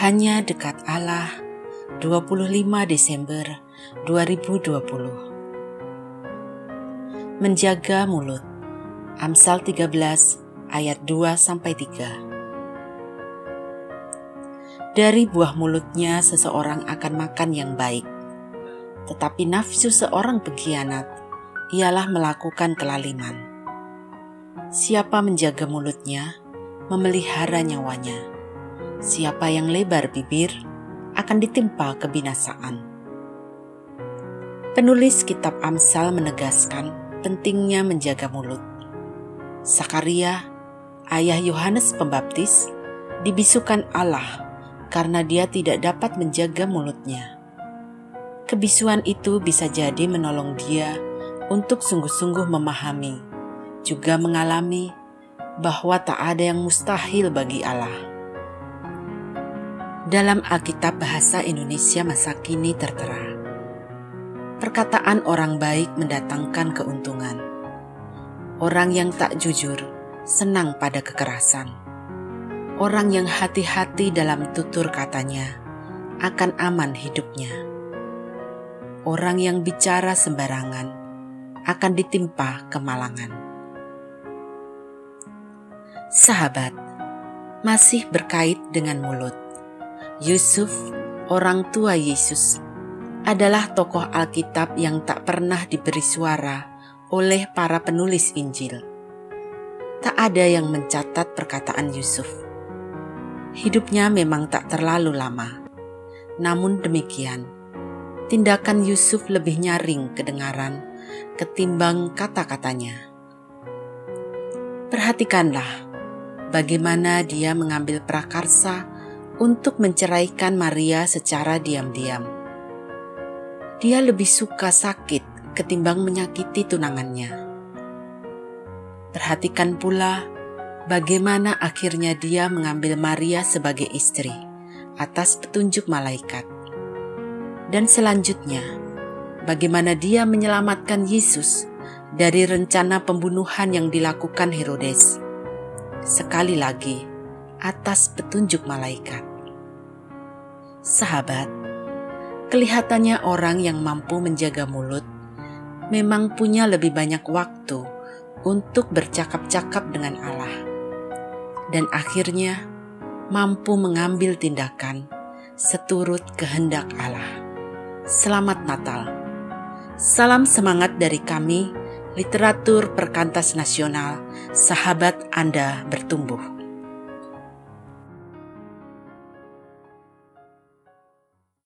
Hanya dekat Allah 25 Desember 2020 Menjaga mulut Amsal 13 ayat 2 sampai 3 Dari buah mulutnya seseorang akan makan yang baik tetapi nafsu seorang pengkhianat ialah melakukan kelaliman. Siapa menjaga mulutnya, memelihara nyawanya Siapa yang lebar bibir akan ditimpa kebinasaan. Penulis kitab Amsal menegaskan pentingnya menjaga mulut. Sakaria, ayah Yohanes Pembaptis, dibisukan Allah karena dia tidak dapat menjaga mulutnya. Kebisuan itu bisa jadi menolong dia untuk sungguh-sungguh memahami, juga mengalami bahwa tak ada yang mustahil bagi Allah. Dalam Alkitab Bahasa Indonesia masa kini tertera, perkataan orang baik mendatangkan keuntungan. Orang yang tak jujur senang pada kekerasan. Orang yang hati-hati dalam tutur katanya akan aman hidupnya. Orang yang bicara sembarangan akan ditimpa kemalangan. Sahabat, masih berkait dengan mulut Yusuf, orang tua Yesus, adalah tokoh Alkitab yang tak pernah diberi suara oleh para penulis Injil. Tak ada yang mencatat perkataan Yusuf. Hidupnya memang tak terlalu lama. Namun demikian, tindakan Yusuf lebih nyaring kedengaran ketimbang kata-katanya. Perhatikanlah bagaimana dia mengambil prakarsa untuk menceraikan Maria secara diam-diam. Dia lebih suka sakit ketimbang menyakiti tunangannya. Perhatikan pula bagaimana akhirnya dia mengambil Maria sebagai istri atas petunjuk malaikat. Dan selanjutnya, bagaimana dia menyelamatkan Yesus dari rencana pembunuhan yang dilakukan Herodes. Sekali lagi, atas petunjuk malaikat. Sahabat, kelihatannya orang yang mampu menjaga mulut memang punya lebih banyak waktu untuk bercakap-cakap dengan Allah, dan akhirnya mampu mengambil tindakan seturut kehendak Allah. Selamat Natal! Salam semangat dari kami, literatur perkantas nasional, sahabat Anda bertumbuh.